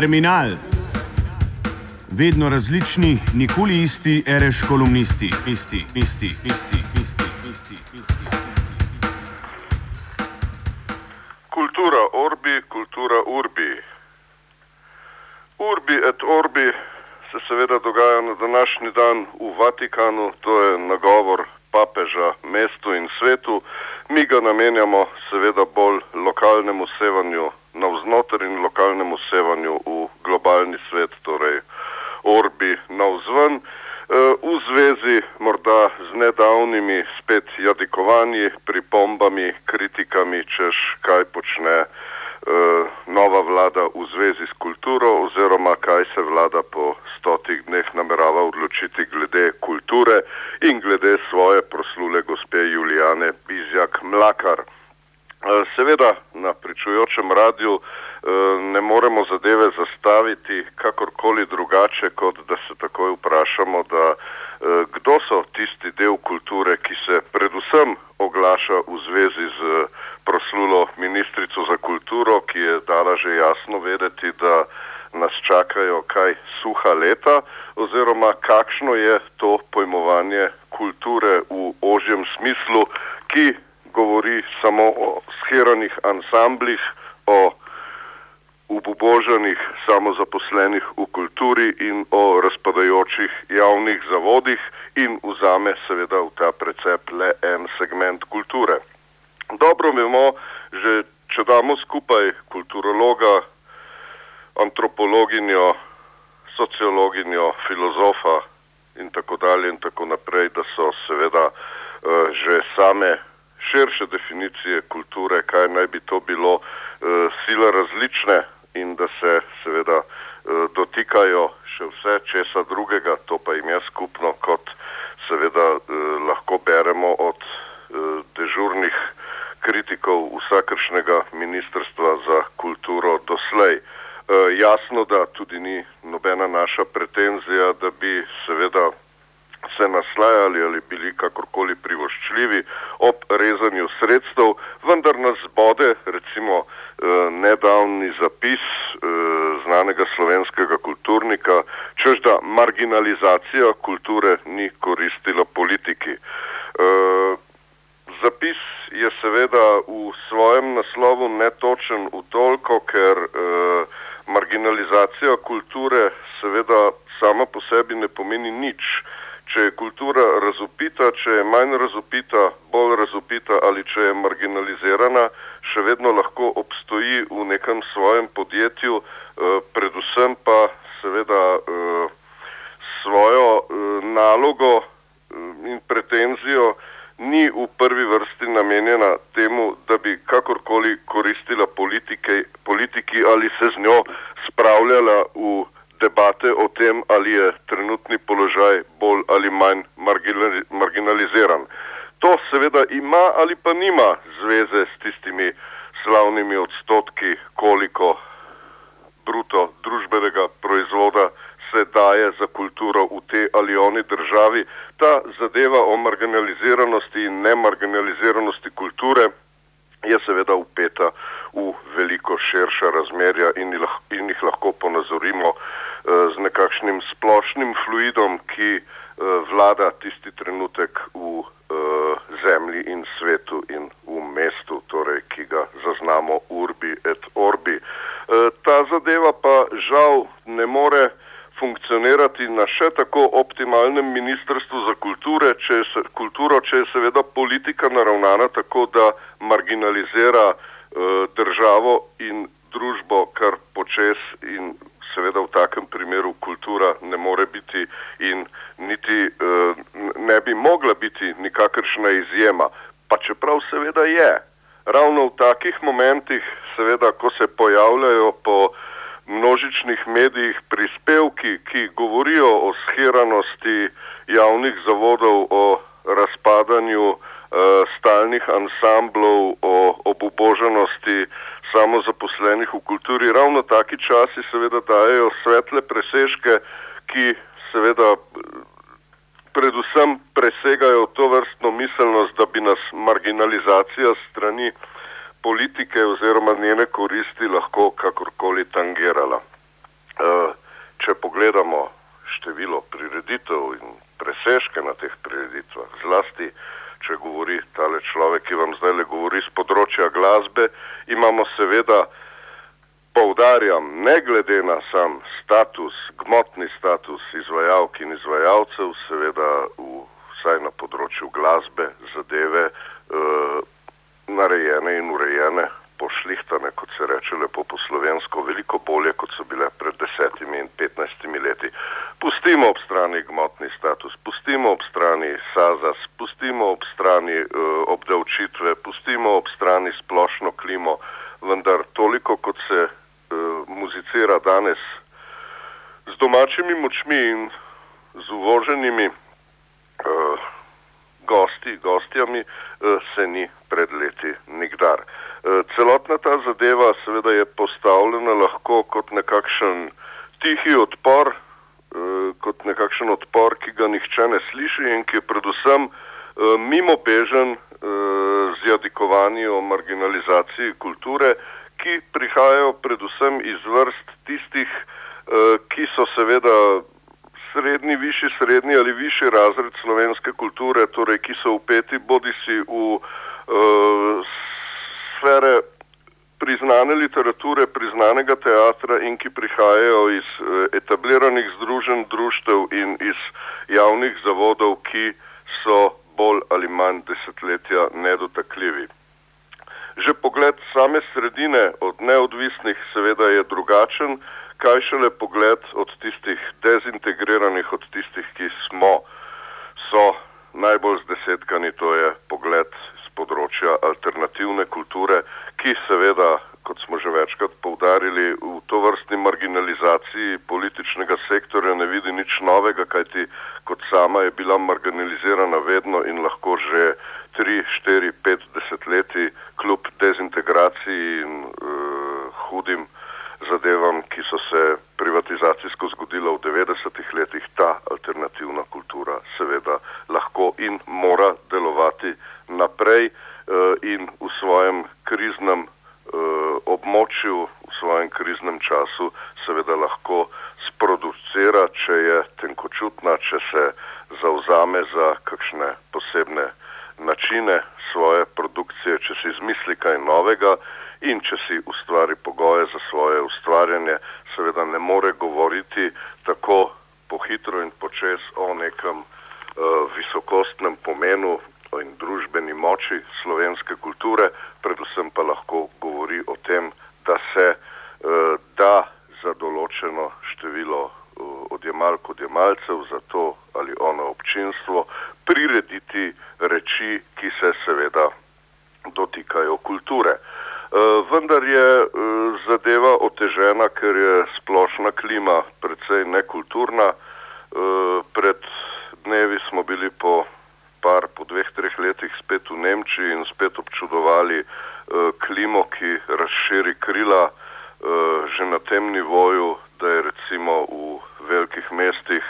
Terminal. Vedno različni, nikoli isti, reš kolumnisti, isti, isti, isti, isti, isti, isti. Kultura orbi, kultura urbi. Urbi et orbi se seveda dogaja na današnji dan v Vatikanu, to je nagovor papeža mestu in svetu. Mi ga namenjamo seveda bolj lokalnemu sevanju navznoter in lokalnemu sevanju v globalni svet, torej orbi navzven. V zvezi morda z nedavnimi spet jadikovanji, pripombami, kritikami, češ kaj počne nova vlada v zvezi s kulturo oziroma kaj se vlada po stotih dneh namerava odločiti glede kulture in glede svoje proslule gospe Julijane Bizjak Mlakar. Seveda na pričujočem radiju ne moremo zadeve zastaviti kakorkoli drugače, kot da se takoj vprašamo, da kdo so tisti del kulture, ki se predvsem oglaša v zvezi z proslulo ministrico za kulturo, ki je dala že jasno vedeti, da nas čakajo kaj suha leta, oziroma kakšno je to pojmovanje kulture v ožjem smislu, ki govori samo o scheranih ansamblih, o uboboženih samozaposlenih v kulturi in o razpadajočih javnih zavodih in vzame seveda v ta precep le en segment kulture. Dobro vemo, že če damo skupaj kulturologa, antropologinjo, sociologinjo, filozofa in tako dalje in tako naprej, da so seveda uh, že same širše definicije kulture, kaj naj bi to bilo, uh, sila različne in da se seveda uh, dotikajo še vse česa drugega, to pa jim je skupno, kot seveda uh, lahko beremo od dežurnih kritikov vsakršnega ministrstva za kulturo doslej. Jasno, da tudi ni nobena naša pretenzija, da bi seveda se naslajali ali bili kakorkoli privoščljivi ob rezanju sredstev, vendar nas bode recimo e, nedavni zapis e, znanega slovenskega kulturnika, čež da marginalizacija kulture ni koristila politiki. E, Zapis je seveda v svojem naslovu netočen v toliko, ker e, marginalizacija kulture seveda sama po sebi ne pomeni nič. Če je kultura razupita, če je manj razupita, bolj razupita ali če je marginalizirana, še vedno lahko obstoji v nekem svojem podjetju, e, predvsem pa seveda e, svojo e, nalogo e, in pretenzijo ni v prvi vrsti namenjena temu, da bi kakorkoli koristila politike, politiki ali se z njo spravljala v debate o tem, ali je trenutni položaj bolj ali manj marginaliziran. To seveda ima ali pa nima zveze s tistimi slavnimi odstotki, koliko bruto družbenega proizvoda se daje za kulturo v te ali oni državi. Ta zadeva o marginaliziranosti in nemarginaliziranosti kulture je seveda upeta v veliko širša razmerja in lahko nekakšnim splošnim fluidom, ki vlada tisti trenutek v zemlji in svetu in v mestu, torej, ki ga zaznamo urbi et orbi. Ta zadeva pa žal ne more funkcionirati na še tako optimalnem ministrstvu za kulture, če je, kulturo, če je seveda politika naravnana tako, da marginalizira uh, državo in družbo kar počes in seveda v takem primeru kultura ne more biti in niti uh, ne bi mogla biti nikakršna izjema, pa čeprav seveda je. Ravno v takih momentih, seveda, ko se pojavljajo po množičnih medijih prispevki, ki govorijo o scheranosti javnih zavodov, o razpadanju uh, stalnih ansamblov, o obuboženosti samozaposlenih v kulturi. Ravno taki časi seveda dajo svetle presežke, ki seveda predvsem presegajo to vrstno miselnost, da bi nas marginalizacija strani politike oziroma njene koristi lahko kakorkoli tangirala. če pogledamo število prireditev in presežke na teh prireditvah, zlasti če govori tale človek, ki vam zdaj le govori z področja glasbe, imamo seveda, poudarjam, ne glede na sam status, gmotni status izvajalk in izvajalcev, seveda v, vsaj na področju glasbe zadeve uh, narejene in urejene pošlihtane, kot se reče lepo po slovensko, veliko bolje, kot so bile pred desetimi in petnajstimi leti. Pustimo ob strani gmotni status, pustimo ob strani SAZAS, pustimo ob strani uh, obdavčitve, pustimo ob strani splošno klimo, vendar toliko, kot se uh, muzicira danes z domačimi močmi in z uvoženimi uh, gosti, gostjami, uh, se ni pred leti nikdar. Eh, celotna ta zadeva seveda je postavljena lahko kot nekakšen tihi odpor, eh, kot nekakšen odpor, ki ga nihče ne sliši in ki je predvsem eh, mimo bežen z jadikovanji o marginalizaciji kulture, ki prihajajo predvsem iz vrst tistih, ki so seveda srednji, višji, srednji ali višji razred slovenske kulture, torej ki so upeti bodi si v sfere priznane literature, priznanega teatra in ki prihajajo iz eh, etabliranih združen, društev in iz javnih zavodov, ki so bolj ali manj desetletja nedotakljivi. Že pogled same sredine od neodvisnih seveda je drugačen, kaj šele pogled od tistih dezintegriranih, od tistih, ki smo, so najbolj zdesetkani, to je pogled področja alternativne kulture, ki seveda, kot smo že večkrat poudarili, v to vrstni marginalizaciji političnega sektorja ne vidi nič novega, kajti kot sama je bila marginalizirana vedno in lahko že tri, štiri, pet desetletji kljub dezintegraciji in uh, hudim zadevam, ki so se privatizacijsko zgodila v 90-ih letih, ta alternativna kultura seveda lahko in mora delovati naprej uh, in v svojem kriznem območju, v svojem kriznem času, seveda lahko sproducira, če je tenkočutna, če se zauzame za kakšne posebne načine svoje produkcije, če si izmisli kaj novega in če si ustvari pogoje za svoje ustvarjanje, seveda ne more govoriti tako pohitro in počes o nekem uh, visokostnem pomenu in družbeni moči slovenske kulture, predvsem pa lahko govori o tem, da se uh, da za določeno število uh, odjemalk, odjemalcev za to ali ono občinstvo prirediti reči, ki se seveda dotikajo kulture. Uh, vendar je uh, zadeva otežena, ker je splošna klima nekulturna. Uh, pred dnevi smo bili po par po dveh, treh letih spet v Nemčiji in spet občudovali uh, klimo, ki razširi krila uh, že na tem nivoju, da je recimo v velikih mestih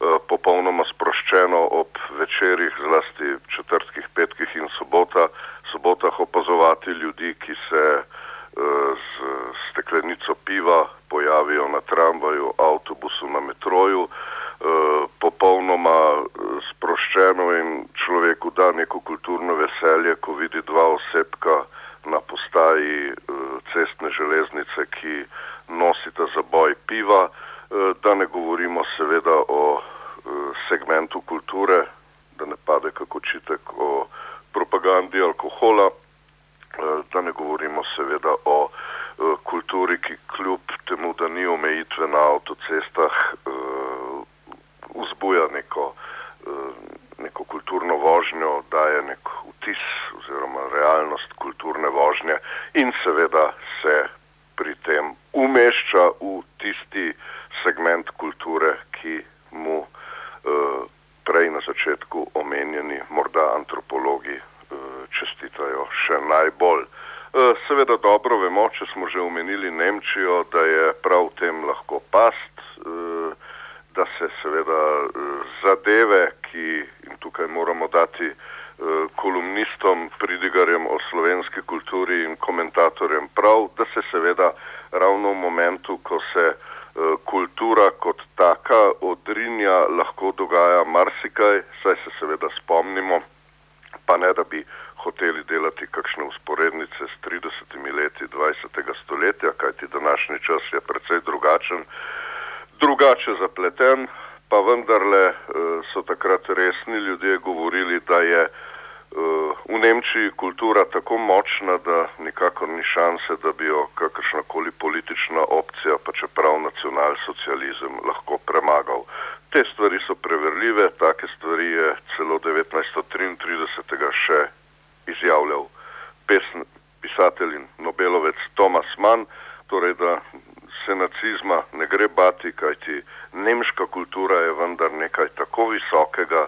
popolnoma sproščeno ob večerjih, zlasti četrtkih, petkih in sobota, sobotah opazovati ljudi, ki se z steklenico piva pojavijo na tramvaju, metroju. Uh, popolnoma sproščeno in človeku da neko kulturno veselje, ko vidi dva osebka na postaji uh, cestne železnice, ki nosita za boj piva, da ne govorimo seveda o segmentu kulture, da ne pade kako čitek o propagandi alkohola, da ne govorimo seveda o kulturi, ki kljub temu, da ni omejitve na avtocestah, uh, vzbuja neko neko kulturno vožnjo, daje nek vtis oziroma realnost kulturne vožnje in seveda se pri tem umešča v tisti segment kulture, ki mu prej na začetku omenjeni morda antropologi čestitajo še najbolj. Uh, seveda dobro vemo, če smo že omenili Nemčijo, da je prav v tem lahko past, uh, da se seveda uh, zadeve, ki tukaj moramo dati kolumnistom, pridigarjem o slovenski kulturi in komentatorjem prav, da se seveda ravno v momentu, ko se kultura kot taka odrinja lahko dogaja marsikaj, saj se seveda spomnimo, pa ne da bi hoteli delati kakšne usporednice s 30 leti 20. stoletja, kajti današnji čas je precej drugačen, drugače zapleten, pa vendarle so takrat resni ljudje govorili, da je v Nemčiji kultura tako močna, da nikakor ni šanse, da bi jo kakršnakoli politična opcija, pa čeprav nacionalsocializem, lahko premagal. Te stvari so preverljive, take stvari je celo 1933. še izjavljal pesn, pisatelj in Nobelovec Thomas Mann, torej da se nacizma ne gre bati, kajti nemška kultura je vendar nekaj tako visokega,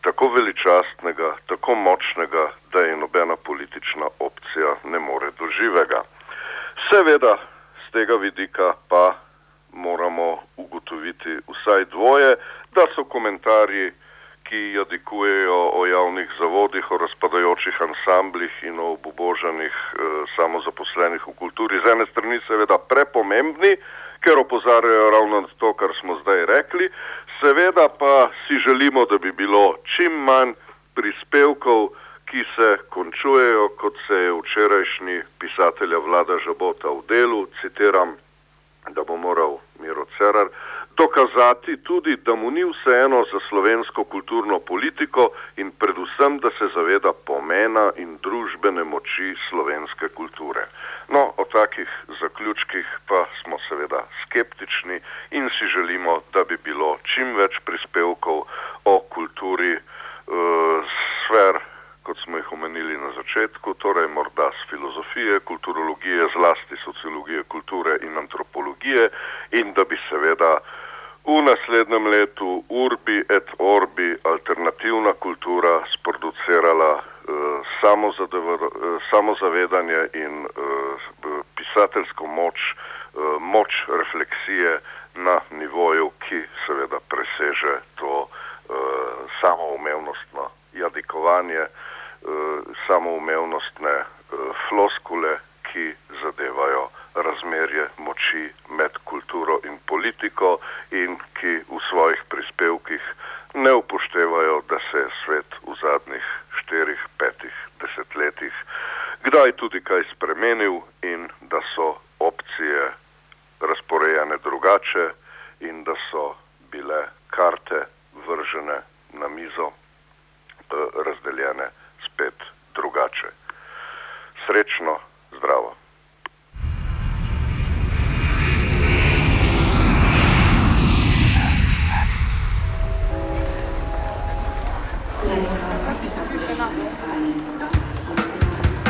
tako veličastnega, tako močnega, da je nobena politična opcija ne more doživega. Seveda, z tega vidika pa moramo ugotoviti vsaj dvoje, da so komentarji, ki jadikujejo o javnih zavodih, o razpadajočih ansamblih in o obubožanih eh, samozaposlenih v kulturi. Z ene strani seveda prepomembni, ker opozarjajo ravno na to, kar smo zdaj rekli, seveda pa si želimo, da bi bilo čim manj prispevkov, ki se končujejo, kot se je včerajšnji pisatelja vlada Žabota v delu, citiram, da bo moral Miro Cerar dokazati tudi, da mu ni vseeno za slovensko kulturno politiko in predvsem, da se zaveda pomena in družbene moči slovenske kulture. No, o takih zaključkih pa smo seveda skeptični in si želimo, da bi bilo čim več prispevkov o kulturi eh, sfer, kot smo jih omenili na začetku, torej morda z filozofije, kulturologije, zlasti sociologije kulture in antropologije in da bi seveda v naslednjem letu Urbi et Orbi alternativna kultura sproducirala samozavedanje in pisateljsko moč, moč refleksije na nivoju, ki seveda preseže to samoumevnostno jadikovanje, samoumevnostne floskule, ki zadevajo razmerje moči med kulturo in politiko in ki v svojih prispevkih ne upoštevajo, da se je svet v zadnjih štirih, petih desetletjih kdaj tudi kaj spremenil in da so opcije razporejene drugače in da so bile karte vržene na mizo, razdeljene spet drugače. Srečno, zdravo.